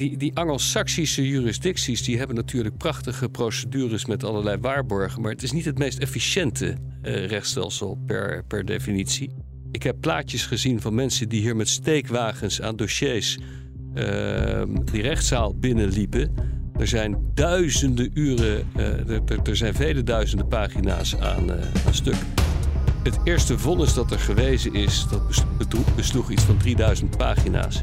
Die, die Anglo-Saxische jurisdicties die hebben natuurlijk prachtige procedures met allerlei waarborgen, maar het is niet het meest efficiënte uh, rechtsstelsel per, per definitie. Ik heb plaatjes gezien van mensen die hier met steekwagens aan dossiers uh, die rechtszaal binnenliepen. Er zijn duizenden uren, uh, er, er, zijn vele duizenden pagina's aan, aan stuk. Het eerste vonnis dat er gewezen is, dat besloeg iets van 3000 pagina's.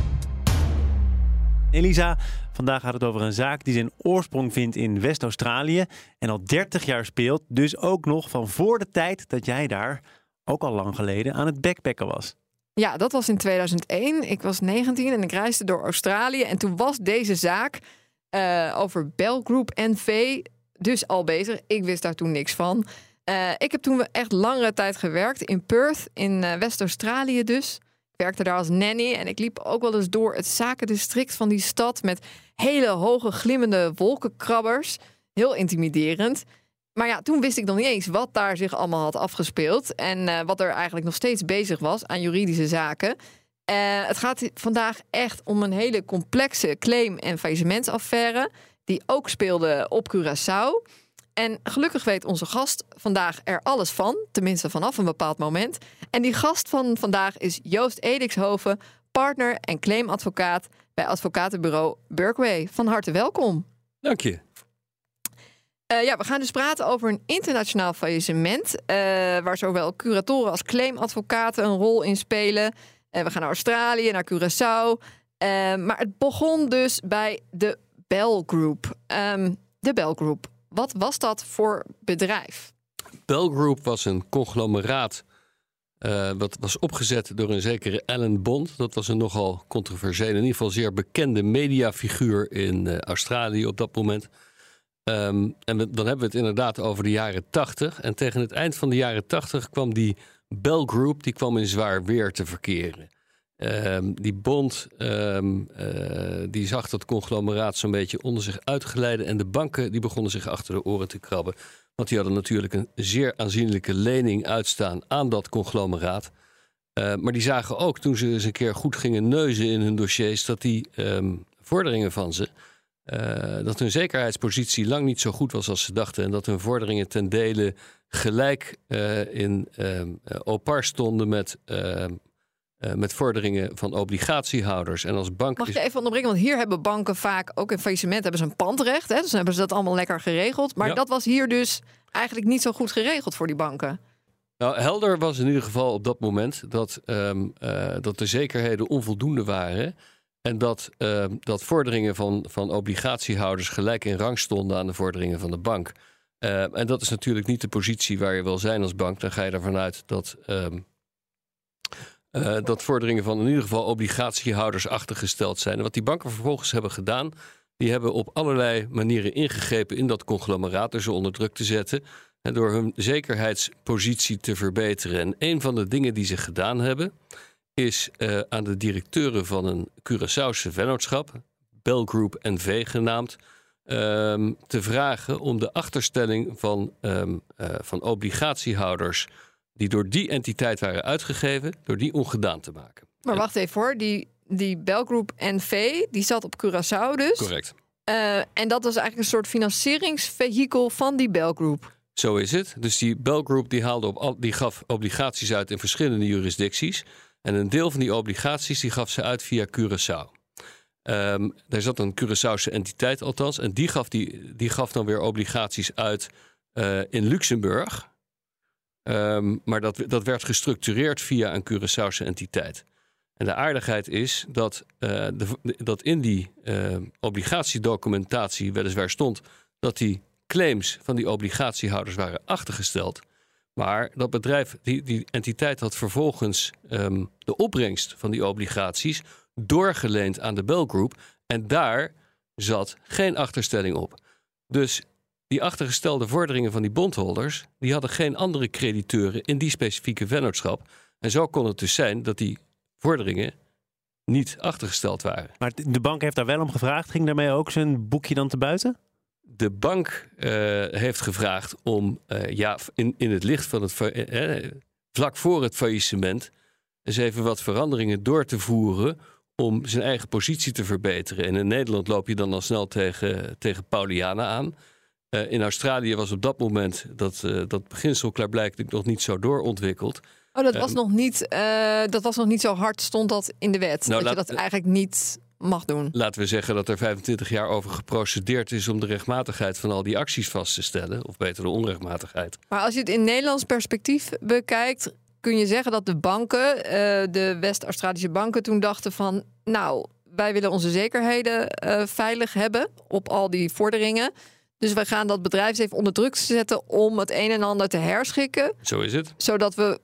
Elisa, vandaag gaat het over een zaak die zijn oorsprong vindt in West-Australië en al 30 jaar speelt. Dus ook nog van voor de tijd dat jij daar, ook al lang geleden, aan het backpacken was. Ja, dat was in 2001. Ik was 19 en ik reisde door Australië. En toen was deze zaak uh, over Bell Group NV dus al bezig. Ik wist daar toen niks van. Uh, ik heb toen echt langere tijd gewerkt in Perth, in uh, West-Australië dus werkte daar als nanny en ik liep ook wel eens door het zakendistrict van die stad met hele hoge glimmende wolkenkrabbers. Heel intimiderend. Maar ja, toen wist ik nog niet eens wat daar zich allemaal had afgespeeld en uh, wat er eigenlijk nog steeds bezig was aan juridische zaken. Uh, het gaat vandaag echt om een hele complexe claim- en faillissementsaffaire die ook speelde op Curaçao. En gelukkig weet onze gast vandaag er alles van, tenminste vanaf een bepaald moment. En die gast van vandaag is Joost Edixhoven, partner en claimadvocaat bij advocatenbureau Berkway. Van harte welkom. Dank je. Uh, ja, we gaan dus praten over een internationaal faillissement, uh, waar zowel curatoren als claimadvocaten een rol in spelen. Uh, we gaan naar Australië, naar Curaçao. maar het begon dus bij de Bell Group. Um, de Bell Group. Wat was dat voor bedrijf? Bell Group was een conglomeraat. Uh, was opgezet door een zekere Alan Bond. Dat was een nogal controversiële, in ieder geval zeer bekende mediafiguur in uh, Australië op dat moment. Um, en dan hebben we het inderdaad over de jaren 80. En tegen het eind van de jaren 80 kwam die Bell Group die kwam in zwaar weer te verkeren. Um, die bond um, uh, die zag dat conglomeraat zo'n beetje onder zich uitgeleiden. En de banken die begonnen zich achter de oren te krabben. Want die hadden natuurlijk een zeer aanzienlijke lening uitstaan aan dat conglomeraat. Uh, maar die zagen ook toen ze eens een keer goed gingen neuzen in hun dossiers. dat die vorderingen van ze. Uh, dat hun zekerheidspositie lang niet zo goed was als ze dachten. En dat hun vorderingen ten dele gelijk in opar stonden met uh, met vorderingen van obligatiehouders. En als bank. Mag ik even onderbreken? Want hier hebben banken vaak ook in faillissement hebben ze een pandrecht. Hè? Dus dan hebben ze dat allemaal lekker geregeld. Maar ja. dat was hier dus eigenlijk niet zo goed geregeld voor die banken. Nou, helder was in ieder geval op dat moment dat, um, uh, dat de zekerheden onvoldoende waren. En dat, uh, dat vorderingen van, van obligatiehouders gelijk in rang stonden aan de vorderingen van de bank. Uh, en dat is natuurlijk niet de positie waar je wil zijn als bank. Dan ga je ervan uit dat um, uh, dat vorderingen van in ieder geval obligatiehouders achtergesteld zijn. Wat die banken vervolgens hebben gedaan, die hebben op allerlei manieren ingegrepen in dat conglomeraat door ze onder druk te zetten en door hun zekerheidspositie te verbeteren. En een van de dingen die ze gedaan hebben, is uh, aan de directeuren van een Curaçaose vennootschap, Bell Group NV genaamd, um, te vragen om de achterstelling van, um, uh, van obligatiehouders die door die entiteit waren uitgegeven, door die ongedaan te maken. Maar wacht even hoor, die, die Belgroep NV, die zat op Curaçao dus. Correct. Uh, en dat was eigenlijk een soort financieringsvehikel van die Belgroep. Zo is het. Dus die Belgroep die haalde op al, die gaf obligaties uit in verschillende jurisdicties. En een deel van die obligaties die gaf ze uit via Curaçao. Um, daar zat een Curaçaose entiteit althans. En die gaf, die, die gaf dan weer obligaties uit uh, in Luxemburg. Ehm, maar dat, dat werd gestructureerd via een Curaçaose entiteit. En de aardigheid is dat, uh, de, dat in die uh, obligatiedocumentatie weliswaar stond dat die claims van die obligatiehouders waren achtergesteld. Maar dat bedrijf, die, die entiteit had vervolgens um, de opbrengst van die obligaties doorgeleend aan de Bell Group. En daar zat geen achterstelling op. Dus die achtergestelde vorderingen van die bondholders, die hadden geen andere crediteuren in die specifieke vennootschap. En zo kon het dus zijn dat die vorderingen niet achtergesteld waren. Maar de bank heeft daar wel om gevraagd. Ging daarmee ook zijn boekje dan te buiten? De bank uh, heeft gevraagd om uh, ja, in, in het licht van het uh, vlak voor het faillissement eens even wat veranderingen door te voeren om zijn eigen positie te verbeteren. En in Nederland loop je dan al snel tegen, tegen Pauliana aan. In Australië was op dat moment dat, dat beginsel klaarblijkelijk nog niet zo doorontwikkeld. Oh, dat was, um, nog niet, uh, dat was nog niet zo hard, stond dat in de wet. Nou, dat laat, je dat eigenlijk niet mag doen. Laten we zeggen dat er 25 jaar over geprocedeerd is om de rechtmatigheid van al die acties vast te stellen. Of beter de onrechtmatigheid. Maar als je het in Nederlands perspectief bekijkt, kun je zeggen dat de banken, uh, de West-Australische banken, toen dachten van nou, wij willen onze zekerheden uh, veilig hebben op al die vorderingen. Dus wij gaan dat bedrijf even onder druk zetten om het een en ander te herschikken. Zo is het. Zodat we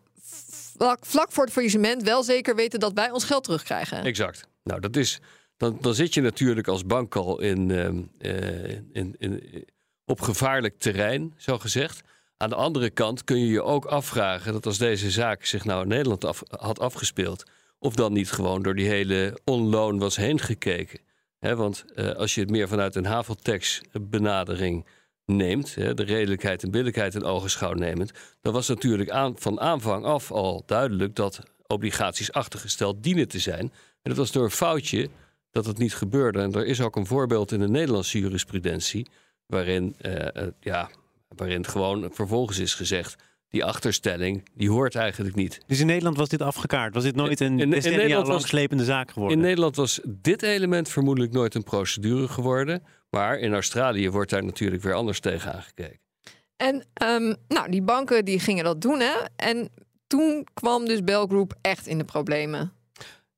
vlak, vlak voor het faillissement wel zeker weten dat wij ons geld terugkrijgen. Exact. Nou, dat is. Dan, dan zit je natuurlijk als bank al in, uh, in, in, op gevaarlijk terrein, zo gezegd. Aan de andere kant kun je je ook afvragen dat als deze zaak zich nou in Nederland af, had afgespeeld, of dan niet gewoon door die hele onloon was heen gekeken. Want uh, als je het meer vanuit een haveltekst benadering neemt, de redelijkheid en billijkheid in ogenschouw nemend, dan was natuurlijk aan, van aanvang af al duidelijk dat obligaties achtergesteld dienen te zijn. En dat was door een foutje dat het niet gebeurde. En er is ook een voorbeeld in de Nederlandse jurisprudentie, waarin, uh, ja, waarin gewoon vervolgens is gezegd. Die achterstelling, die hoort eigenlijk niet. Dus in Nederland was dit afgekaart? Was dit nooit een in, in Nederland lang slepende zaak geworden? In Nederland was dit element vermoedelijk nooit een procedure geworden. Maar in Australië wordt daar natuurlijk weer anders tegen aangekeken. En um, nou, die banken die gingen dat doen. Hè? En toen kwam dus Bell Group echt in de problemen.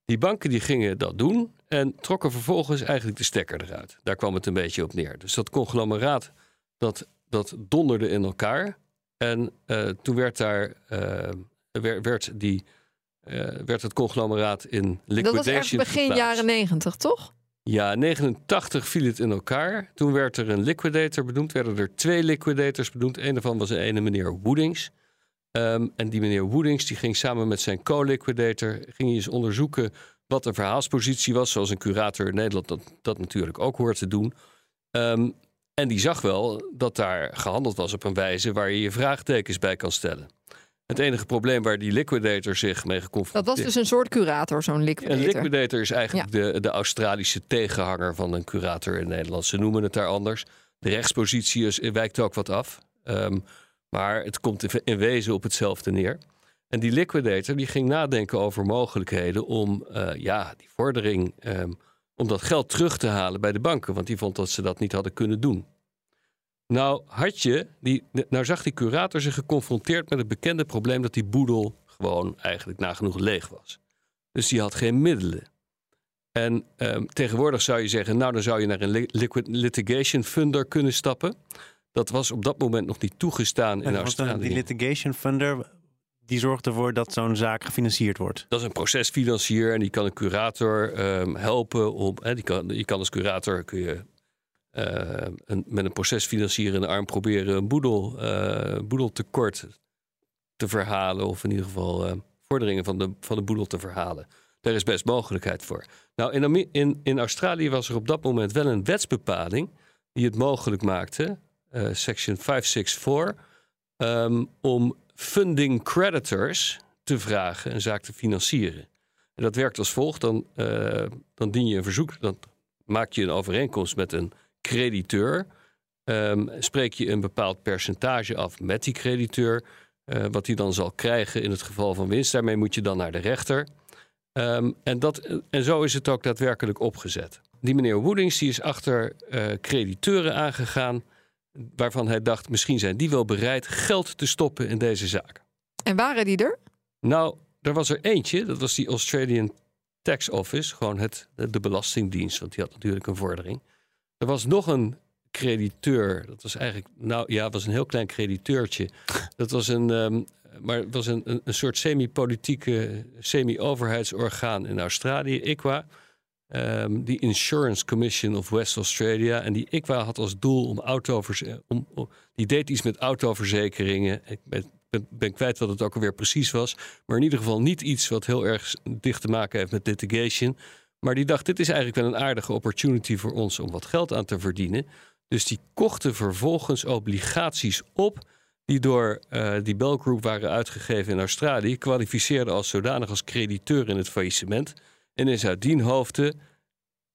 Die banken die gingen dat doen en trokken vervolgens eigenlijk de stekker eruit. Daar kwam het een beetje op neer. Dus dat conglomeraat dat, dat donderde in elkaar. En uh, toen werd daar uh, werd, die, uh, werd het conglomeraat in liquidation. Dat was echt begin geplaatst. jaren negentig, toch? Ja, 89 viel het in elkaar. Toen werd er een liquidator benoemd. Werden er twee liquidators benoemd. Een daarvan was een ene meneer Woodings. Um, en die meneer Woodings die ging samen met zijn co-liquidator... ging eens onderzoeken wat de verhaalspositie was... zoals een curator in Nederland dat, dat natuurlijk ook hoort te doen. Um, en die zag wel dat daar gehandeld was op een wijze... waar je je vraagtekens bij kan stellen. Het enige probleem waar die liquidator zich mee geconfronteerd... Dat was dus een soort curator, zo'n liquidator. Een liquidator is eigenlijk ja. de, de Australische tegenhanger van een curator in Nederland. Ze noemen het daar anders. De rechtspositie is, wijkt ook wat af. Um, maar het komt in wezen op hetzelfde neer. En die liquidator die ging nadenken over mogelijkheden om uh, ja, die vordering... Um, om dat geld terug te halen bij de banken. Want die vond dat ze dat niet hadden kunnen doen. Nou, had je, die, nou zag die curator zich geconfronteerd met het bekende probleem dat die boedel gewoon eigenlijk nagenoeg leeg was. Dus die had geen middelen. En um, tegenwoordig zou je zeggen, nou dan zou je naar een liquid litigation funder kunnen stappen. Dat was op dat moment nog niet toegestaan in Australië. Die litigation funder, die zorgt ervoor dat zo'n zaak gefinancierd wordt. Dat is een procesfinancier en die kan een curator um, helpen. Om, hè, die kan, je kan als curator kun je uh, een, met een procesfinancier in de arm proberen een boedel, uh, boedeltekort te verhalen. Of in ieder geval uh, vorderingen van de, van de boedel te verhalen. Daar is best mogelijkheid voor. Nou, in, in, in Australië was er op dat moment wel een wetsbepaling die het mogelijk maakte, section 564, um, om funding creditors te vragen een zaak te financieren. En dat werkt als volgt: dan, dan dien je een verzoek, dan maak je een overeenkomst met een crediteur. Um, spreek je een bepaald percentage af met die crediteur. Uh, wat hij dan zal krijgen in het geval van winst. Daarmee moet je dan naar de rechter. Um, en, dat, en zo is het ook daadwerkelijk opgezet. Die meneer Woodings die is achter uh, crediteuren aangegaan. Waarvan hij dacht: misschien zijn die wel bereid geld te stoppen in deze zaak. En waren die er? Nou, er was er eentje. Dat was die Australian Tax Office. Gewoon het, de belastingdienst. Want die had natuurlijk een vordering. Er was nog een crediteur. Dat was eigenlijk, nou ja, was een heel klein crediteurtje. Dat was een, um, maar het was een, een, een soort semi-politieke, semi-overheidsorgaan in Australië, ICWA. Um, die Insurance Commission of West Australia. En die ICWA had als doel om autoverzekeringen. Om, die deed iets met autoverzekeringen. Ik ben, kwijt wat het ook alweer precies was. Maar in ieder geval niet iets wat heel erg dicht te maken heeft met litigation. Maar die dacht: dit is eigenlijk wel een aardige opportunity voor ons om wat geld aan te verdienen. Dus die kochten vervolgens obligaties op die door uh, die Bell Group waren uitgegeven in Australië, kwalificeerden als zodanig als crediteur in het faillissement. En is uit dien hoofde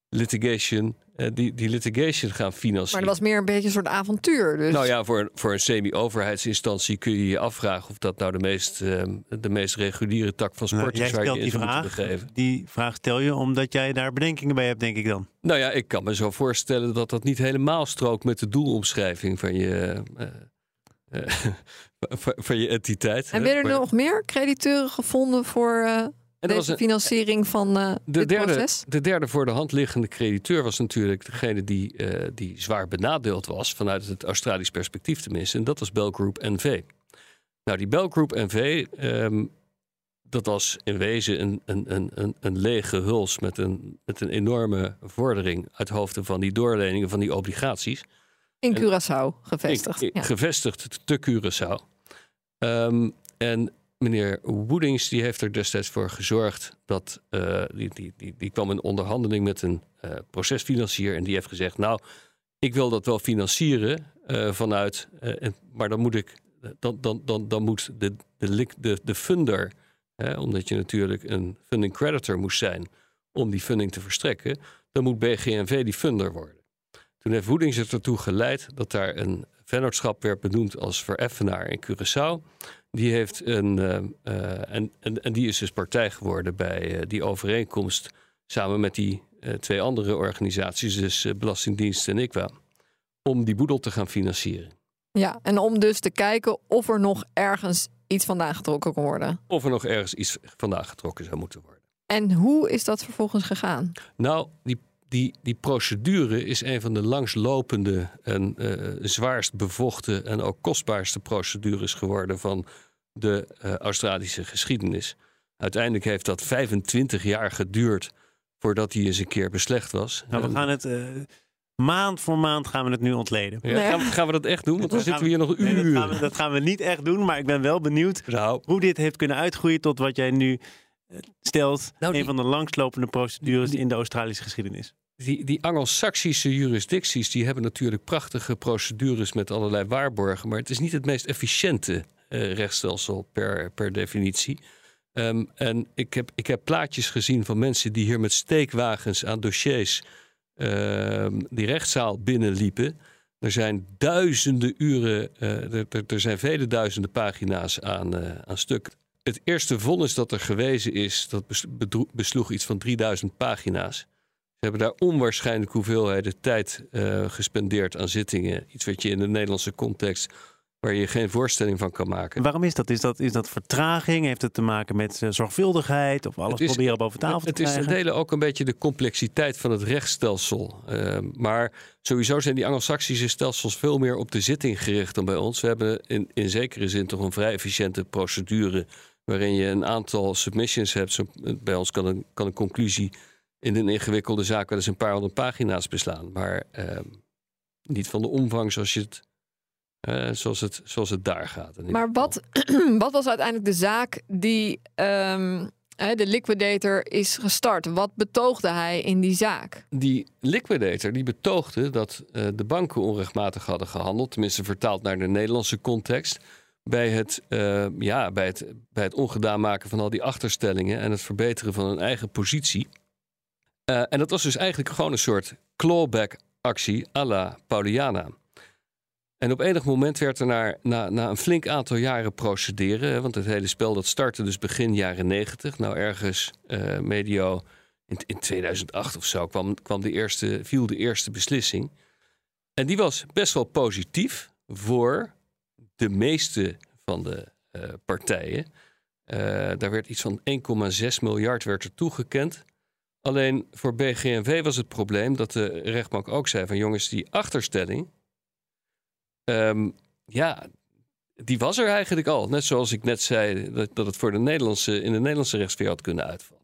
litigation, uh, die, die litigation gaan financieren. Maar dat was meer een beetje een soort avontuur. Dus. Nou ja, voor, een, voor een semi-overheidsinstantie kun je je afvragen of dat nou de meest, uh, de meest reguliere tak van sport nou, is waar je in die vraag, begeven. Die vraag stel je omdat jij daar bedenkingen bij hebt, denk ik dan. Nou ja, ik kan me zo voorstellen dat dat niet helemaal strookt met de doelomschrijving van je. Uh, van je entiteit. En werden er nog meer crediteuren gevonden voor uh, deze een, financiering van uh, de dit derde, proces? De derde voor de hand liggende crediteur was natuurlijk degene die, uh, die zwaar benadeeld was, vanuit het Australisch perspectief tenminste. En dat was Bell Group NV. Nou, die Bell Group NV, um, dat was in wezen een, een, een, een lege huls met een, met een enorme vordering uit hoofden van die doorleningen van die obligaties. In Curaçao gevestigd. In, in, ja. Gevestigd te Curaçao. Um, en meneer Woodings die heeft er destijds voor gezorgd dat uh, die, die, die, die kwam in onderhandeling met een uh, procesfinancier en die heeft gezegd: Nou, ik wil dat wel financieren uh, vanuit, maar dan moet ik, dan, dan, dan, dan moet de, de, de, de funder, hè, omdat je natuurlijk een funding creditor moest zijn om die funding te verstrekken, dan moet BGNV die funder worden. Toen heeft Woedings ertoe geleid dat daar een vennootschap werd benoemd als vereffenaar in Curaçao. Die heeft een, uh, uh, en, en, en, die is dus partij geworden bij uh, die overeenkomst samen met die twee andere organisaties, dus Belastingdienst en ICWA, om die boedel te gaan financieren. Ja, en om dus te kijken of er nog ergens iets vandaan getrokken kan worden. Of er nog ergens iets vandaan getrokken zou moeten worden. En hoe is dat vervolgens gegaan? Nou, die die, die procedure is een van de langslopende en uh, zwaarst bevochten en ook kostbaarste procedures geworden van de uh, Australische geschiedenis. Uiteindelijk heeft dat 25 jaar geduurd voordat hij eens een keer beslecht was. Nou, we gaan het uh, maand voor maand gaan we het nu ontleden. Ja, gaan, we, gaan, we, dat echt doen? Want dan zitten we hier nog uren. Nee, dat, gaan we, dat, gaan we, niet echt doen, maar ik ben wel benieuwd nou. hoe dit heeft kunnen uitgroeien tot wat jij nu stelt. Nou, die, een van de langslopende procedures die, in de Australische geschiedenis. Die, die Anglo-Saxische jurisdicties die hebben natuurlijk prachtige procedures met allerlei waarborgen, maar het is niet het meest efficiënte uh, rechtsstelsel per, per definitie. Um, en ik heb, ik heb plaatjes gezien van mensen die hier met steekwagens aan dossiers uh, die rechtszaal binnenliepen. Er zijn duizenden uren, uh, er, er, zijn vele duizenden pagina's aan, uh, aan stuk. Het eerste vonnis dat er gewezen is, dat besloeg iets van 3000 pagina's. Ze hebben daar onwaarschijnlijk hoeveelheden tijd gespendeerd aan zittingen. Iets wat je in de Nederlandse context waar je geen voorstelling van kan maken. Waarom is dat? Is dat, is dat vertraging? Heeft het te maken met uh, zorgvuldigheid? Of alles is, proberen boven tafel te het krijgen? Het is ten dele ook een beetje de complexiteit van het rechtsstelsel. Uh, maar sowieso zijn die Anglo-Saxische stelsels veel meer op de zitting gericht dan bij ons. We hebben in, in zekere zin toch een vrij efficiënte procedure... waarin je een aantal submissions hebt. Zo, bij ons kan een, kan een conclusie in een ingewikkelde zaak wel eens een paar honderd pagina's beslaan. Maar uh, niet van de omvang zoals, je het, uh, zoals, het, zoals het daar gaat. Maar wat, wat was uiteindelijk de zaak die um, de liquidator is gestart? Wat betoogde hij in die zaak? Die liquidator die betoogde dat uh, de banken onrechtmatig hadden gehandeld. Tenminste vertaald naar de Nederlandse context. Bij het, ja, bij, het, bij het ongedaan maken van al die achterstellingen en het verbeteren van hun eigen positie. En dat was dus eigenlijk gewoon een soort clawback-actie à la Pauliana. En op enig moment werd er na, na, na een flink aantal jaren procederen, want het hele spel dat startte dus begin jaren 90. Nou, ergens uh, medio in, in 2008 of zo kwam, kwam de eerste, viel de eerste beslissing. En die was best wel positief voor de meeste van de partijen. daar werd iets van 1,6 miljard werd er toegekend. Alleen voor BGNV was het probleem dat de rechtbank ook zei van jongens, die achterstelling, ehm, ja, die was er eigenlijk al. Net zoals ik net zei dat, dat het voor de Nederlandse, in de Nederlandse rechtsfeer had kunnen uitvallen.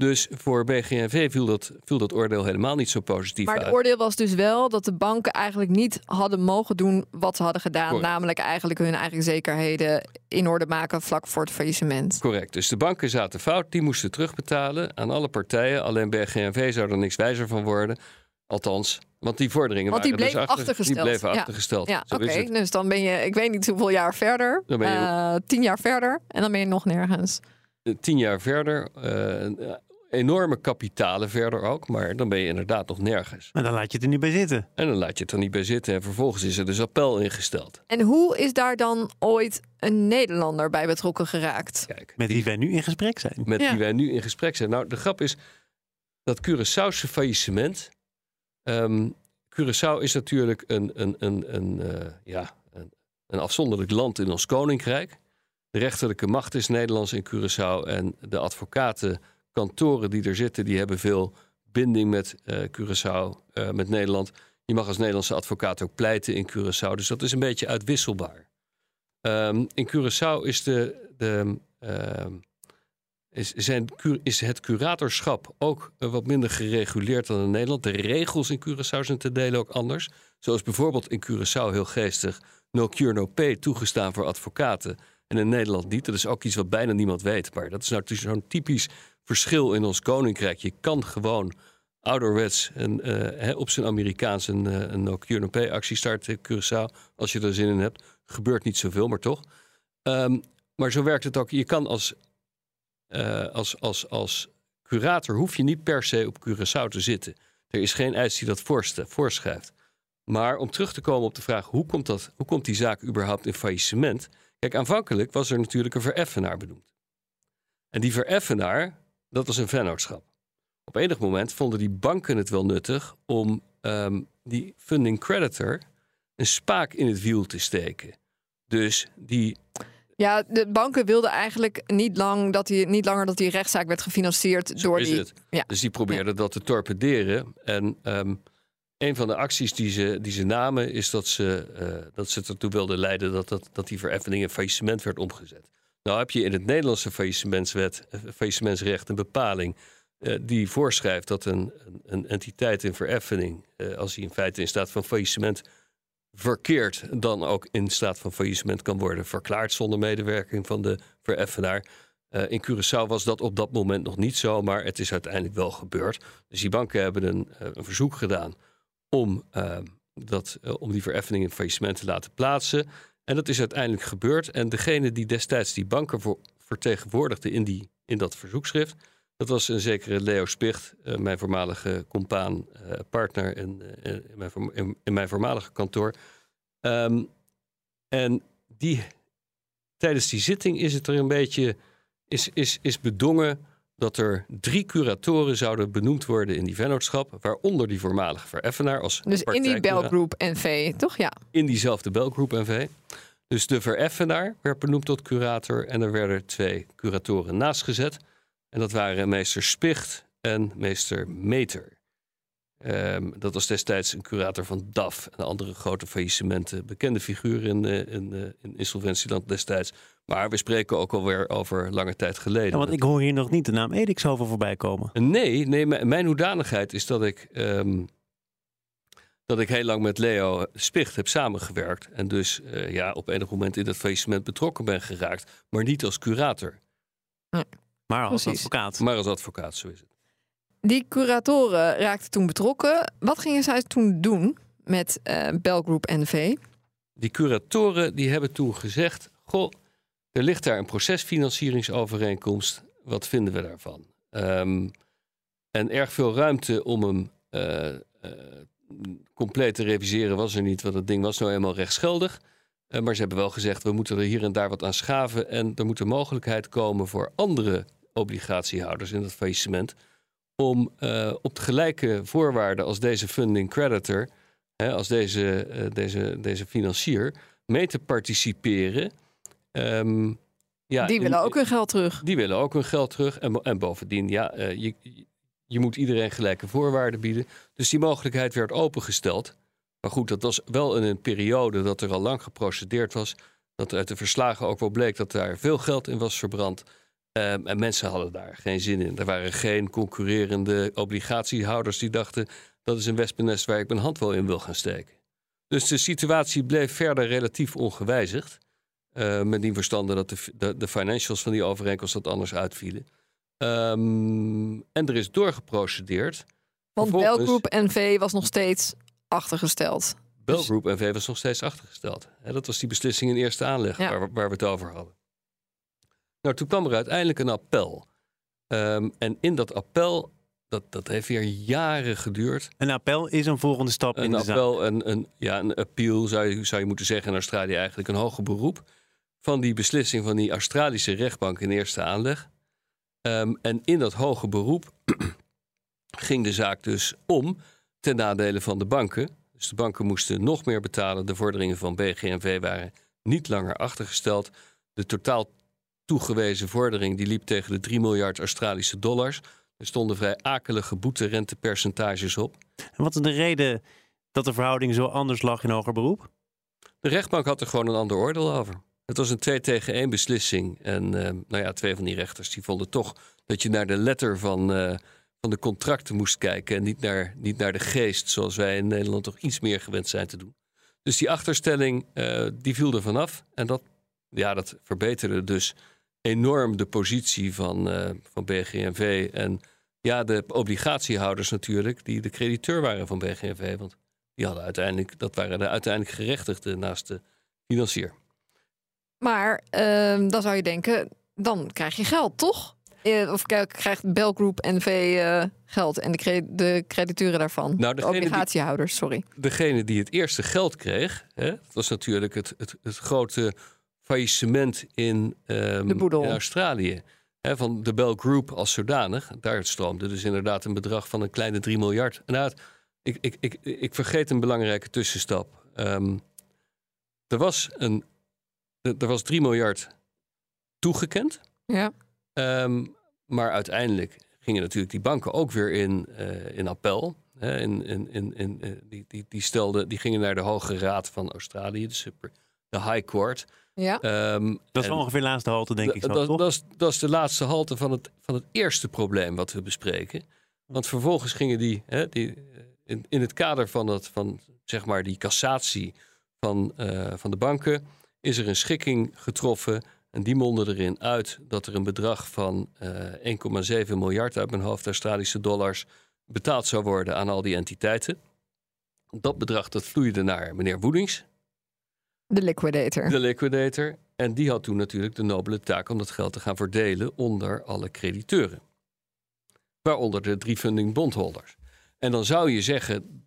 Dus voor BGNV viel dat, viel dat oordeel helemaal niet zo positief maar het oordeel was dus wel dat de banken eigenlijk niet hadden mogen doen wat ze hadden gedaan. Namelijk eigenlijk hun eigen zekerheden in orde maken vlak voor het faillissement. Correct. Dus de banken zaten fout. Die moesten terugbetalen aan alle partijen. Alleen BGNV zou er niks wijzer van worden. Althans, want die vorderingen want die waren bleef dus achter, achtergesteld. Die bleven ja. achtergesteld. Ja, oké. Dus dan ben je, ik weet niet hoeveel jaar verder. Dan ben je... Uh, tien jaar verder. En dan ben je nog nergens. Tien jaar verder. Uh, enorme kapitalen verder ook. Maar dan ben je inderdaad nog nergens. En dan laat je het er niet bij zitten. En dan laat je het er niet bij zitten. En vervolgens is er dus appel ingesteld. En hoe is daar dan ooit een Nederlander bij betrokken geraakt? Kijk, met wie wij nu in gesprek zijn. Met wie wij nu in gesprek zijn. Nou, de grap is dat Curaçaose faillissement. Um, Curaçao is natuurlijk een, een, een, een, uh, ja, een, een afzonderlijk land in ons koninkrijk. De rechterlijke macht is Nederlands in Curaçao. En de advocatenkantoren die er zitten, die hebben veel binding met uh, Curaçao, uh, met Nederland. Je mag als Nederlandse advocaat ook pleiten in Curaçao. Dus dat is een beetje uitwisselbaar. Um, in Curaçao is de, de uh, is, zijn, is het curatorschap ook wat minder gereguleerd dan in Nederland. De regels in Curaçao zijn te delen ook anders. Zoals bijvoorbeeld in Curaçao heel geestig no cure no pay toegestaan voor advocaten. En in Nederland niet. Dat is ook iets wat bijna niemand weet. Maar dat is nou zo'n typisch verschil in ons koninkrijk. Je kan gewoon ouderwets uh, op zijn Amerikaans een, uh, een no cure no pay actie starten in Curaçao. Als je er zin in hebt. Gebeurt niet zoveel, maar toch. Um, maar zo werkt het ook. Je kan als uh, als, als, als curator hoef je niet per se op Curaçao te zitten. Er is geen eis die dat voorschrijft. Maar om terug te komen op de vraag hoe komt, dat, hoe komt die zaak überhaupt in faillissement? Kijk, aanvankelijk was er natuurlijk een vereffenaar benoemd. En die vereffenaar, dat was een vennootschap. Op enig moment vonden die banken het wel nuttig om um, die funding creditor een spaak in het wiel te steken. Dus die ja, de banken wilden eigenlijk niet, lang dat die, niet langer dat die rechtszaak werd gefinancierd door die. Ja. Dus die probeerden dat te torpederen. En um, een van de acties die ze, die ze namen is dat ze, uh, dat ze ertoe wilden leiden dat, dat, dat die vereffening in faillissement werd omgezet. Nou heb je in het Nederlandse faillissementswet, uh, faillissementsrecht een bepaling uh, die voorschrijft dat een, een, een entiteit in vereffening, als hij in feite in staat van faillissement verkeerd dan ook in staat van faillissement kan worden verklaard zonder medewerking van de vereffenaar. Uh, in Curaçao was dat op dat moment nog niet zo, maar het is uiteindelijk wel gebeurd. Dus die banken hebben een, een verzoek gedaan om, uh, dat, om die vereffening in faillissement te laten plaatsen. En dat is uiteindelijk gebeurd. En degene die destijds die banken vertegenwoordigde in, die, in dat verzoekschrift, dat was een zekere Leo Spicht, uh, mijn voormalige compaan, uh, partner in, uh, in, mijn, in, in, mijn, voormalige kantoor. Um, en die, tijdens die zitting is het er een beetje is, is, is bedongen dat er drie curatoren zouden benoemd worden in die vennootschap, waaronder die voormalige vereffenaar als Dus in die belgroep NV, toch? Ja. In diezelfde belgroep NV. Dus de vereffenaar werd benoemd tot curator en er werden twee curatoren naast gezet. En dat waren meester Spicht en meester Meter. Um, dat was destijds een curator van DAF, een andere grote faillissementen. Bekende figuur in, uh, in, uh, in insolventieland destijds. Maar we spreken ook alweer over lange tijd geleden. Ja, want ik hoor hier nog niet de naam Edix over voorbij komen. Nee, nee mijn hoedanigheid is dat ik, um, dat ik heel lang met Leo Spicht heb samengewerkt. En dus uh, ja, op enig moment in dat faillissement betrokken ben geraakt. Maar niet als curator. Nee. Maar als Precies. advocaat. Maar als advocaat, zo is het. Die curatoren raakten toen betrokken. Wat gingen zij toen doen met uh, Belgroep NV? Die curatoren die hebben toen gezegd: Goh, er ligt daar een procesfinancieringsovereenkomst. Wat vinden we daarvan? Um, en erg veel ruimte om hem uh, uh, compleet te reviseren was er niet, want het ding was nou eenmaal rechtsgeldig. Uh, maar ze hebben wel gezegd: we moeten er hier en daar wat aan schaven. En er moet een mogelijkheid komen voor andere obligatiehouders in het faillissement om uh, op de gelijke voorwaarden als deze funding creditor, hè, als deze, uh, deze, deze financier, mee te participeren um, Ja, Die willen en- ook hun geld terug. Die willen ook hun geld terug. En, en bovendien, ja, eh, je, je moet iedereen gelijke voorwaarden bieden. Dus die mogelijkheid werd opengesteld. Maar goed, dat was wel in een periode dat er al lang geprocedeerd was. Dat uit de verslagen ook wel bleek dat daar veel geld in was verbrand. Ehm, en mensen hadden daar geen zin in. Er waren geen concurrerende obligatiehouders die dachten... dat is een wespennest waar ik mijn hand wel in wil gaan steken. Dus de situatie bleef verder relatief ongewijzigd. Eh, met die verstande dat de, de, de financials van die overeenkomst wat anders uitvielen. Ehm, en er is doorgeprocedeerd. Want Belgroep NV was nog steeds achtergesteld. Bell Group NV was nog steeds achtergesteld. Dat was die beslissing in eerste aanleg Ja. waar, waar we het over hadden. Nou, toen kwam er uiteindelijk een appel. Ehm, en in dat appel, dat, dat heeft weer jaren geduurd. Een appel is een volgende stap in de zaak. appel, een, een, ja, een appeal zou je, zou je moeten zeggen in Australië eigenlijk. Een hoger beroep van die beslissing van die Australische rechtbank in eerste aanleg. Ehm, en in dat hoge beroep ging de zaak dus om ten nadele van de banken. Dus de banken moesten nog meer betalen. De vorderingen van BGNV waren niet langer achtergesteld. De totaal toegewezen vordering die liep tegen de 3 miljard Australische dollars. Er stonden vrij akelige boeterentepercentages op. En wat is de reden dat de verhouding zo anders lag in hoger beroep? De rechtbank had er gewoon een ander oordeel over. Het was een 2 tegen 1 beslissing. En eh, nou ja, twee van die rechters die vonden toch dat je naar de letter van, eh, van de contracten moest kijken. En niet naar, niet naar de geest, zoals wij in Nederland toch iets meer gewend zijn te doen. Dus die achterstelling eh, die viel er vanaf. En dat, ja, dat verbeterde dus enorm de positie van, eh, van BGNV. En ja, de obligatiehouders natuurlijk, die de crediteur waren van BGNV. Want die hadden uiteindelijk, dat waren de uiteindelijk gerechtigden naast de financier. Maar ehm, dan zou je denken, dan krijg je geld, toch? Eh, Of krijgt Belgroep NV eh, geld en de, cre- de crediteuren daarvan? Nou, de die- obligatiehouders, sorry. Degene die het eerste geld kreeg, hè, dat was natuurlijk het, het, het grote faillissement in, ehm, in Australië. Van de Bell Group als zodanig. Daar stroomde dus inderdaad een bedrag van een kleine 3 miljard. Ik, ik, ik, ik vergeet een belangrijke tussenstap. Ehm, er, was een, er was 3 miljard toegekend. Ja. Ehm, maar uiteindelijk gingen natuurlijk die banken ook weer in, eh, in appel. In, in, in, in, eh, die, die, die, stelden, die gingen naar de Hoge Raad van Australië, de, super, de High Court. Ja. Ehm, Dat is ongeveer de laatste halte, denk ik zo, dat, toch? dat, is, dat is de laatste halte van het, van het eerste probleem wat we bespreken. Want vervolgens gingen die, hè, die eh, in, in het kader van, het, van zeg maar die cassatie van, eh, van de banken, is er een schikking getroffen. En die mondde erin uit dat er een bedrag van eh 1,7 miljard uit mijn hoofd Australische dollars betaald zou worden aan al die entiteiten. Dat bedrag dat vloeide naar meneer Woedings, De liquidator. de liquidator. En die had toen natuurlijk de nobele taak om dat geld te gaan verdelen onder alle crediteuren. Waaronder de drie funding bondholders. En dan zou je zeggen,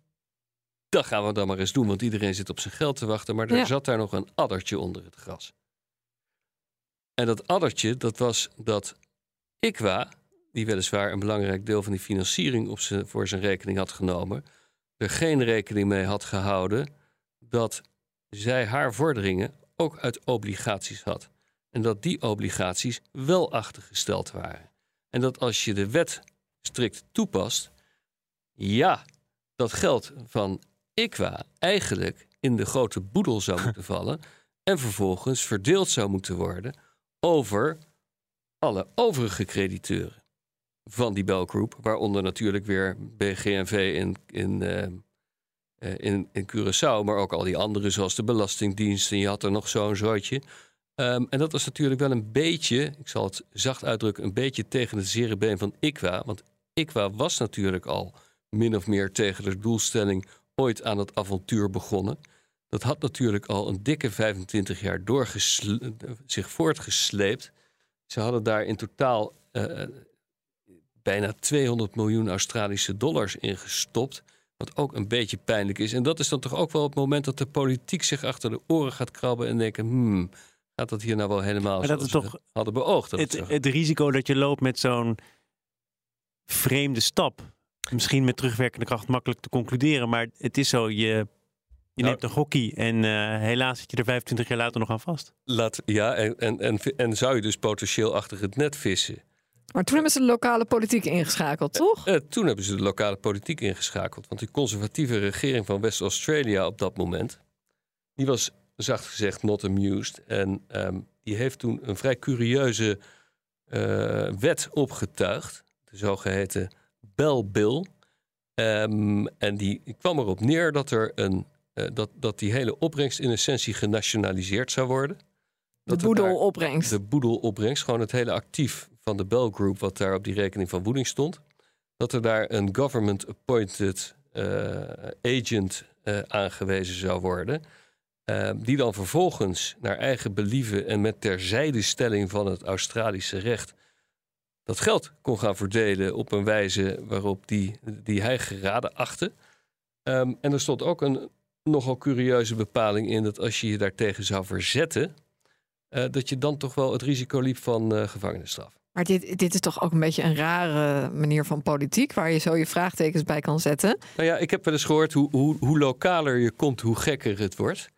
dat gaan we dan maar eens doen, want iedereen zit op zijn geld te wachten. Maar er Ja. zat daar nog een addertje onder het gras. En dat addertje, dat was dat ICWA, die weliswaar een belangrijk deel van die financiering op zijn, voor zijn rekening had genomen, er geen rekening mee had gehouden dat zij haar vorderingen ook uit obligaties had. En dat die obligaties wel achtergesteld waren. En dat als je de wet strikt toepast, ja, dat geld van ICWA eigenlijk in de grote boedel zou moeten vallen en vervolgens verdeeld zou moeten worden over alle overige crediteuren van die Bell Group, waaronder natuurlijk weer BGNV in, in, eh, in, in Curaçao, maar ook al die andere, zoals de Belastingdienst. En je had er nog zo'n zooitje. Ehm, en dat was natuurlijk wel een beetje, ik zal het zacht uitdrukken, een beetje tegen het zere been van ICWA. Want ICWA was natuurlijk al min of meer tegen de doelstelling ooit aan het avontuur begonnen. Dat had natuurlijk al een dikke 25 jaar doorgesle- zich voortgesleept. Ze hadden daar in totaal eh, bijna 200 miljoen Australische dollars in gestopt. Wat ook een beetje pijnlijk is. En dat is dan toch ook wel het moment dat de politiek zich achter de oren gaat krabben en denken: hmm, gaat dat hier nou wel helemaal Maar dat is toch hadden beoogd? Dat het, het het risico dat je loopt met zo'n vreemde stap. Misschien met terugwerkende kracht makkelijk te concluderen, maar het is zo. Je Je Nou- neemt een gokkie en eh, helaas zit je er 25 jaar later nog aan vast. Laat, ja, en, en, en, en zou je dus potentieel achter het net vissen. Maar toen hebben ze de lokale politiek ingeschakeld, toch? Eh, toen hebben ze de lokale politiek ingeschakeld. Want die conservatieve regering van West-Australia op dat moment... die was, zacht gezegd, not amused. En ehm, die heeft toen een vrij curieuze eh, wet opgetuigd. De zogeheten Bell Bill. Ehm, en die kwam erop neer dat, er een, eh, dat, dat die hele opbrengst in essentie genationaliseerd zou worden. De Dat boedelopbrengst. de boedelopbrengst, gewoon het hele actief van de Bell Group, wat daar op die rekening van Woeding stond, dat er daar een government-appointed eh, agent eh, aangewezen zou worden. eh, die dan vervolgens naar eigen believen en met terzijdestelling van het Australische recht dat geld kon gaan verdelen op een wijze waarop die, die hij geraden achtte. Ehm, en er stond ook een nogal curieuze bepaling in dat als je je daartegen zou verzetten, dat je dan toch wel het risico liep van gevangenisstraf. Maar dit, dit is toch ook een beetje een rare manier van politiek... waar je zo je vraagtekens bij kan zetten. Nou ja, ik heb wel eens gehoord hoe, hoe, hoe lokaler je komt, hoe gekker het wordt.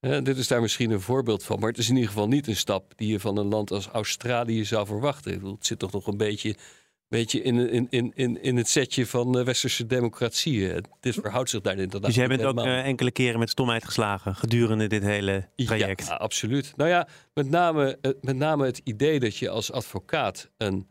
Eh, dit is daar misschien een voorbeeld van, maar het is in ieder geval niet een stap die je van een land als Australië zou verwachten. Het zit toch nog een beetje, beetje in, in, in, in, in het setje van eh, westerse democratieën. Dit verhoudt zich daar inderdaad. Dus jij bent ook eh, enkele keren met stomheid geslagen gedurende dit hele traject. Ja, absoluut. Nou ja, met name, eh, met name het idee dat je als advocaat een,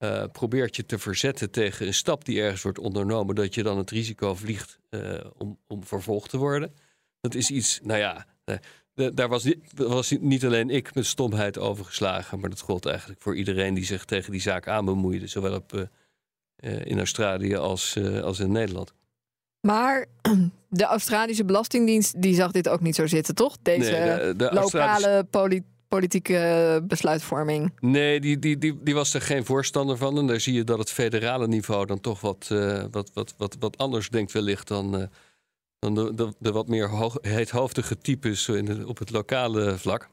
eh, probeert je te verzetten tegen een stap die ergens wordt ondernomen, dat je dan het risico vliegt eh, om, om vervolgd te worden. Dat is iets, nou ja, eh, de- daar was, niet, was niet alleen ik met stomheid over geslagen, maar dat gold eigenlijk voor iedereen die zich tegen die zaak aan bemoeide, zowel op, eh, eh, in Australië als, eh, als in Nederland. Maar de Australische Belastingdienst die zag dit ook niet zo zitten, toch? Deze Nee, de- lokale poli- politieke besluitvorming. Nee, die, die, die, die was er geen voorstander van. En daar zie je dat het federale niveau dan toch wat, wat, wat, wat, wat anders denkt wellicht dan, dan de, de, wat meer hoog, heethoofdige types in op het lokale vlak.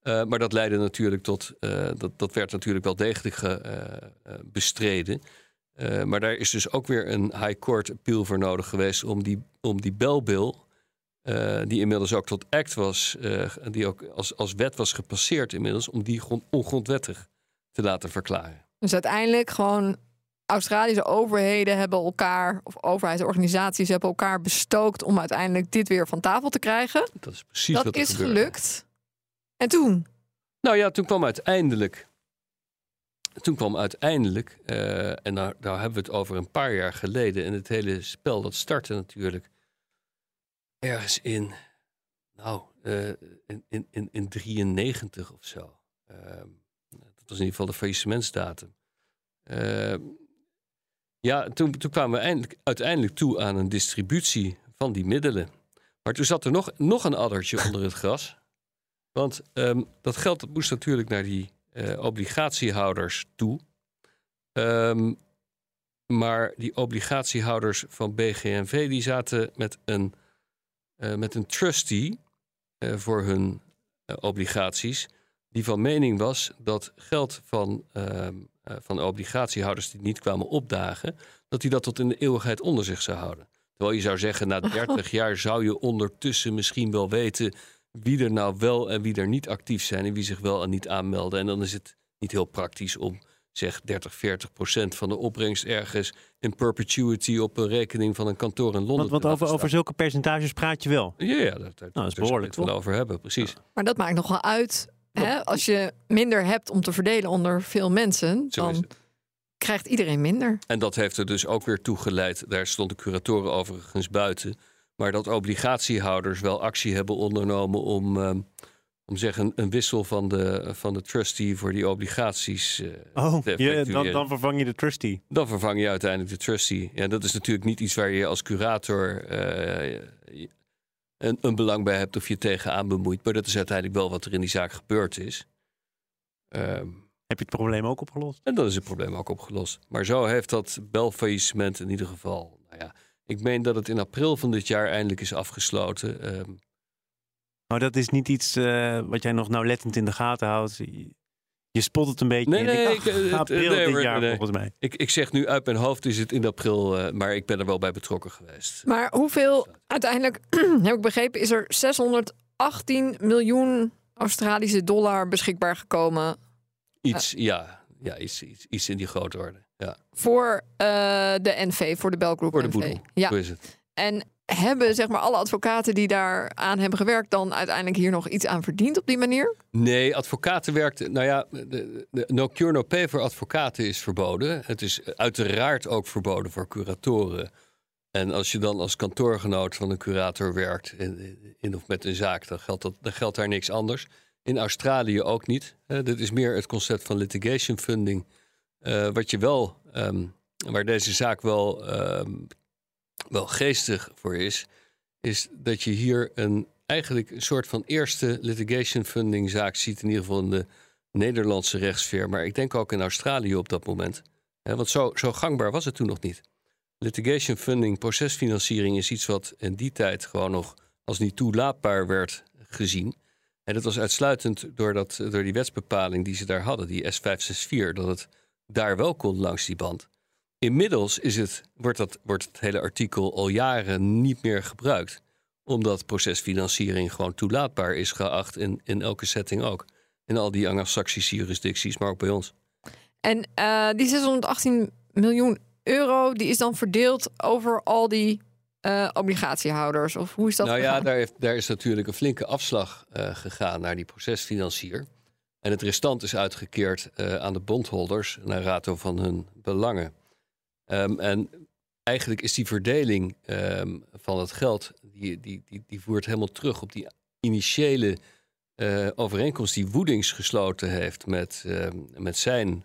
Eh, maar dat leidde natuurlijk tot, eh, dat, dat werd natuurlijk wel degelijk ge- eh, bestreden. Maar daar is dus ook weer een high court appeal voor nodig geweest om die, om die die inmiddels ook tot act was, die ook als, als wet was gepasseerd inmiddels, om die grond, ongrondwettig te laten verklaren. Dus uiteindelijk gewoon Australische overheden hebben elkaar, of overheidsorganisaties hebben elkaar bestookt om uiteindelijk dit weer van tafel te krijgen. Dat is precies dat wat er is gebeurde. gelukt. En toen? Nou ja, toen kwam uiteindelijk. Toen kwam uiteindelijk, eh, en daar, daar hebben we het over een paar jaar geleden. En het hele spel dat startte natuurlijk ergens in, nou, eh, in, in, in, in 93 of zo. Ehm, dat was in ieder geval de faillissementsdatum. Ehm, ja, toen, toen kwamen we eindelijk, uiteindelijk toe aan een distributie van die middelen. Maar toen zat er nog, nog een addertje onder het gras. Want ehm, dat geld dat moest natuurlijk naar die eh, obligatiehouders toe. Ehm, maar die obligatiehouders van BGNV die zaten met een, eh, met een trustee eh, voor hun obligaties. Die van mening was dat geld van, eh, van obligatiehouders die niet kwamen opdagen, dat hij dat tot in de eeuwigheid onder zich zou houden. Terwijl je zou zeggen, na 30 jaar zou je ondertussen misschien wel weten wie er nou wel en wie er niet actief zijn en wie zich wel en niet aanmelden. En dan is het niet heel praktisch om zeg 30, 40 procent van de opbrengst ergens in perpetuity op een rekening van een kantoor in Londen. Want, want te over, over zulke percentages praat je wel. Ja, ja, daar dat is behoorlijk, het wel over hebben, precies. Maar dat maakt nog wel uit. Hè? Als je minder hebt om te verdelen onder veel mensen, Zo dan krijgt iedereen minder. En dat heeft er dus ook weer toe geleid. Daar stonden curatoren overigens buiten. Maar dat obligatiehouders wel actie hebben ondernomen om, ehm, om zeg een, een wissel van de, van de trustee voor die obligaties. eh, Oh, te je, dan, dan vervang je de trustee. Dan vervang je uiteindelijk de trustee. Ja, dat is natuurlijk niet iets waar je als curator eh, een, een belang bij hebt of je tegenaan bemoeit. Maar dat is uiteindelijk wel wat er in die zaak gebeurd is. Ehm, Heb je het probleem ook opgelost? en dan is het probleem ook opgelost. Maar zo heeft dat belfaillissement in ieder geval. Nou ja, ik meen dat het in april van dit jaar eindelijk is afgesloten. Ehm, Maar dat is niet iets eh, wat jij nog nauwlettend in de gaten houdt. Je, spot het een beetje. Nee, nee, ik, ach, eh, april nee, dit hoor, jaar nee. volgens mij. Ik, ik zeg nu uit mijn hoofd is het in april, eh, maar ik ben er wel bij betrokken geweest. Maar hoeveel, uiteindelijk heb ik begrepen, is er 618 miljoen Australische dollar beschikbaar gekomen Iets, ja, ja iets, iets, iets in die grootorde. Ja, voor eh, de NV, voor de Belgroep voor de NV. boedel. Ja, Zo is het. en hebben zeg maar alle advocaten die daar aan hebben gewerkt dan uiteindelijk hier nog iets aan verdiend op die manier? Nee, advocaten werkten. Nou ja, de, no cure no pay voor advocaten is verboden. Het is uiteraard ook verboden voor curatoren. En als je dan als kantoorgenoot van een curator werkt in, in of met een zaak, dan geldt, dat, dan geldt daar niks anders. In Australië ook niet. Eh, dit is meer het concept van litigation funding. Eh, wat je wel, ehm, waar deze zaak wel, ehm, wel geestig voor is, is dat je hier een eigenlijk een soort van eerste litigation funding zaak ziet, in ieder geval in de Nederlandse rechtssfeer, maar ik denk ook in Australië op dat moment. Want zo, zo gangbaar was het toen nog niet. Litigation funding, procesfinanciering is iets wat in die tijd gewoon nog als niet toelaatbaar werd gezien. En dat was uitsluitend door, dat, door die wetsbepaling die ze daar hadden, die S564, dat het daar wel kon langs die band. Inmiddels is het, wordt, dat, wordt het hele artikel al jaren niet meer gebruikt omdat procesfinanciering gewoon toelaatbaar is geacht in, in elke setting ook. In al die Anglo-Saxische jurisdicties, maar ook bij ons. En eh, die 618 miljoen euro, die is dan verdeeld over al die eh, obligatiehouders? Of hoe is dat nou ja, daar, heeft, daar is natuurlijk een flinke afslag eh, gegaan naar die procesfinancier. En het restant is uitgekeerd aan de bondholders naar rato van hun belangen. Ehm, en eigenlijk is die verdeling ehm, van het geld, die, die, die, die voert helemaal terug op die initiële eh, overeenkomst die Woodings gesloten heeft met, ehm, met zijn,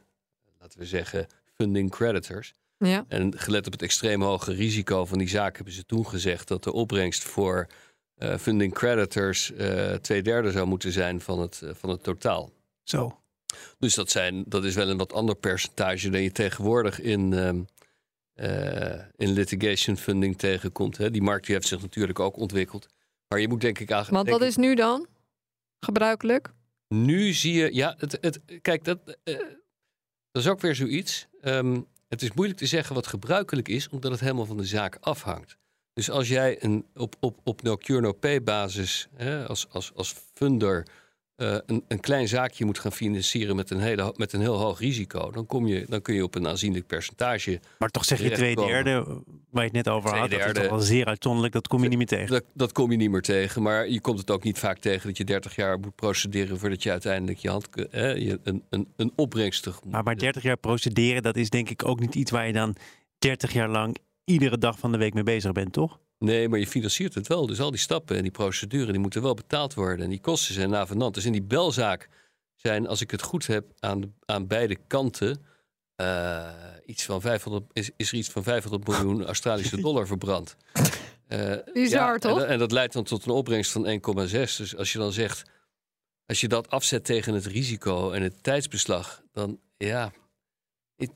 laten we zeggen, funding creditors. Ja. En gelet op het extreem hoge risico van die zaak hebben ze toen gezegd dat de opbrengst voor eh, funding creditors eh, twee derde zou moeten zijn van het, van het totaal. Zo. Dus dat, zijn, dat is wel een wat ander percentage dan je tegenwoordig in, in litigation funding tegenkomt. Hè. Die markt die heeft zich natuurlijk ook ontwikkeld. Maar je moet denk ik eigenlijk. Want wat is nu dan gebruikelijk? Nu zie je, ja, het, het, kijk, dat, eh, dat is ook weer zoiets. Ehm, het is moeilijk te zeggen wat gebruikelijk is, omdat het helemaal van de zaak afhangt. Dus als jij een, op, op, op no cure no pay basis hè, als, als, als funder eh, een, een klein zaakje moet gaan financieren met een, hele, met een heel hoog risico, dan, kom je, dan kun je op een aanzienlijk percentage. Maar toch zeg je twee derde, waar je het net over had. Dat is toch wel zeer uitzonderlijk. Dat kom je niet meer tegen. Dat, dat kom je niet meer tegen, maar je komt het ook niet vaak tegen dat je 30 jaar moet procederen voordat je uiteindelijk je hand, je een, een, een opbrengst tegemoet. Maar, maar 30 jaar procederen, dat is denk ik ook niet iets waar je dan 30 jaar lang iedere dag van de week mee bezig bent, toch? Nee, maar je financiert het wel. Dus al die stappen en die procedure, die moeten wel betaald worden. En die kosten zijn navenant. Dus in die belzaak zijn, als ik het goed heb, aan, aan beide kanten... eh, iets van 500, is, is er iets van 500 miljoen Australische dollar verbrand. Eh, Bizar, en toch? En, dat leidt dan tot een opbrengst van 1,6. Dus als je dan zegt, als je dat afzet tegen het risico en het tijdsbeslag... dan ja,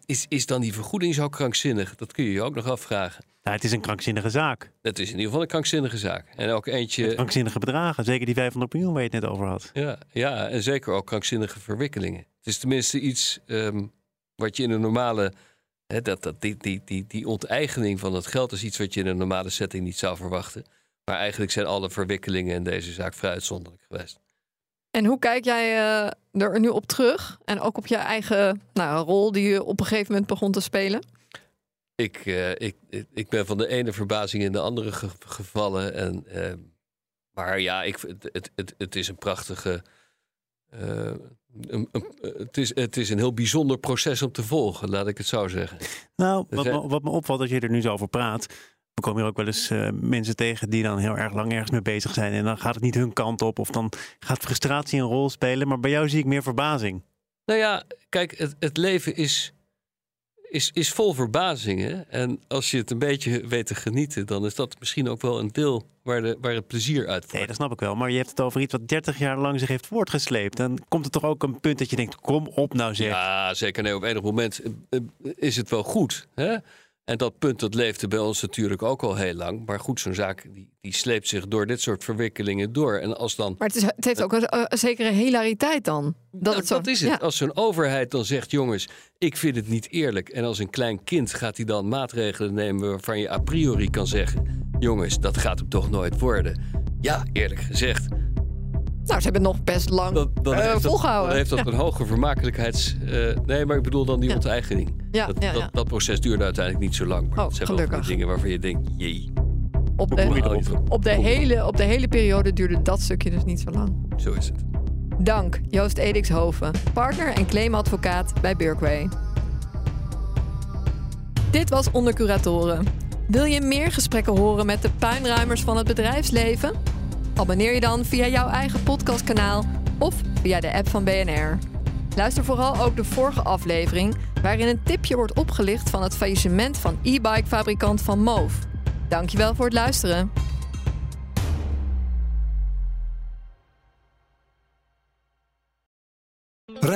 is, is dan die vergoeding zo krankzinnig? Dat kun je je ook nog afvragen. Nou, het is een krankzinnige zaak. Het is in ieder geval een krankzinnige zaak. En ook eentje. Krankzinnige bedragen. Zeker die 500 miljoen waar je het net over had. Ja, ja, en zeker ook krankzinnige verwikkelingen. Het is tenminste iets ehm, wat je in een normale. Hè, dat, dat, die, die, die, die onteigening van dat geld is iets wat je in een normale setting niet zou verwachten. Maar eigenlijk zijn alle verwikkelingen in deze zaak vrij uitzonderlijk geweest. En hoe kijk jij eh, er nu op terug? En ook op je eigen nou, rol die je op een gegeven moment begon te spelen? Ik, eh, ik, ik- ik ben van de ene verbazing in de andere ge- gevallen. En, ehm, maar ja, ik, het, het, het, het is een prachtige. eh, een, een- het, is, het is een heel bijzonder proces om te volgen, laat ik het zo zeggen. Nou, wat, eh, me, wat me opvalt als je er nu zo over praat. We komen hier ook wel eens eh, mensen tegen die dan heel erg lang ergens mee bezig zijn. En dan gaat het niet hun kant op. Of dan gaat frustratie een rol spelen. Maar bij jou zie ik meer verbazing. Nou ja, kijk, het, het leven is, is, is vol verbazingen. En als je het een beetje weet te genieten, dan is dat misschien ook wel een deel waar, de, waar het plezier uit Nee, voort. dat snap ik wel. Maar je hebt het over iets wat 30 jaar lang zich heeft voortgesleept. Dan komt er toch ook een punt dat je denkt: kom op nou zeg. Ja, zeker. Nee, op enig moment eh, eh, is het wel goed. Hè? En dat punt dat leefde bij ons natuurlijk ook al heel lang. Maar goed, zo'n zaak die, die sleept zich door dit soort verwikkelingen door. En als dan. Maar het, is, het heeft ook een, een zekere hilariteit dan. Dat, Nou, het zo, dat is het. Ja. Als zo'n overheid dan zegt: jongens, ik vind het niet eerlijk. En als een klein kind gaat hij dan maatregelen nemen waarvan je a priori kan zeggen: jongens, dat gaat hem toch nooit worden. Ja, eerlijk gezegd. Nou, ze hebben nog best lang Dan, dan, eh, heeft, dat, volgehouden. dan heeft dat Ja. een hoge vermakelijkheids. eh, nee, maar ik bedoel dan die Ja. onteigening. Ja, dat, dat, dat proces duurde uiteindelijk niet zo lang. Maar Oh, zijn wel gelukkig. dingen waarvan je denkt: jee, Op de, op, de hele, op de hele periode duurde dat stukje dus niet zo lang. Zo is het. Dank, Joost Edixhoven, partner en claimadvocaat bij Birkway. Dit was Onder Curatoren. Wil je meer gesprekken horen met de puinruimers van het bedrijfsleven? Abonneer je dan via jouw eigen podcastkanaal of via de app van BNR. Luister vooral ook de vorige aflevering, waarin een tipje wordt opgelicht van het faillissement van e-bike-fabrikant Van Moof. Dankjewel voor het luisteren.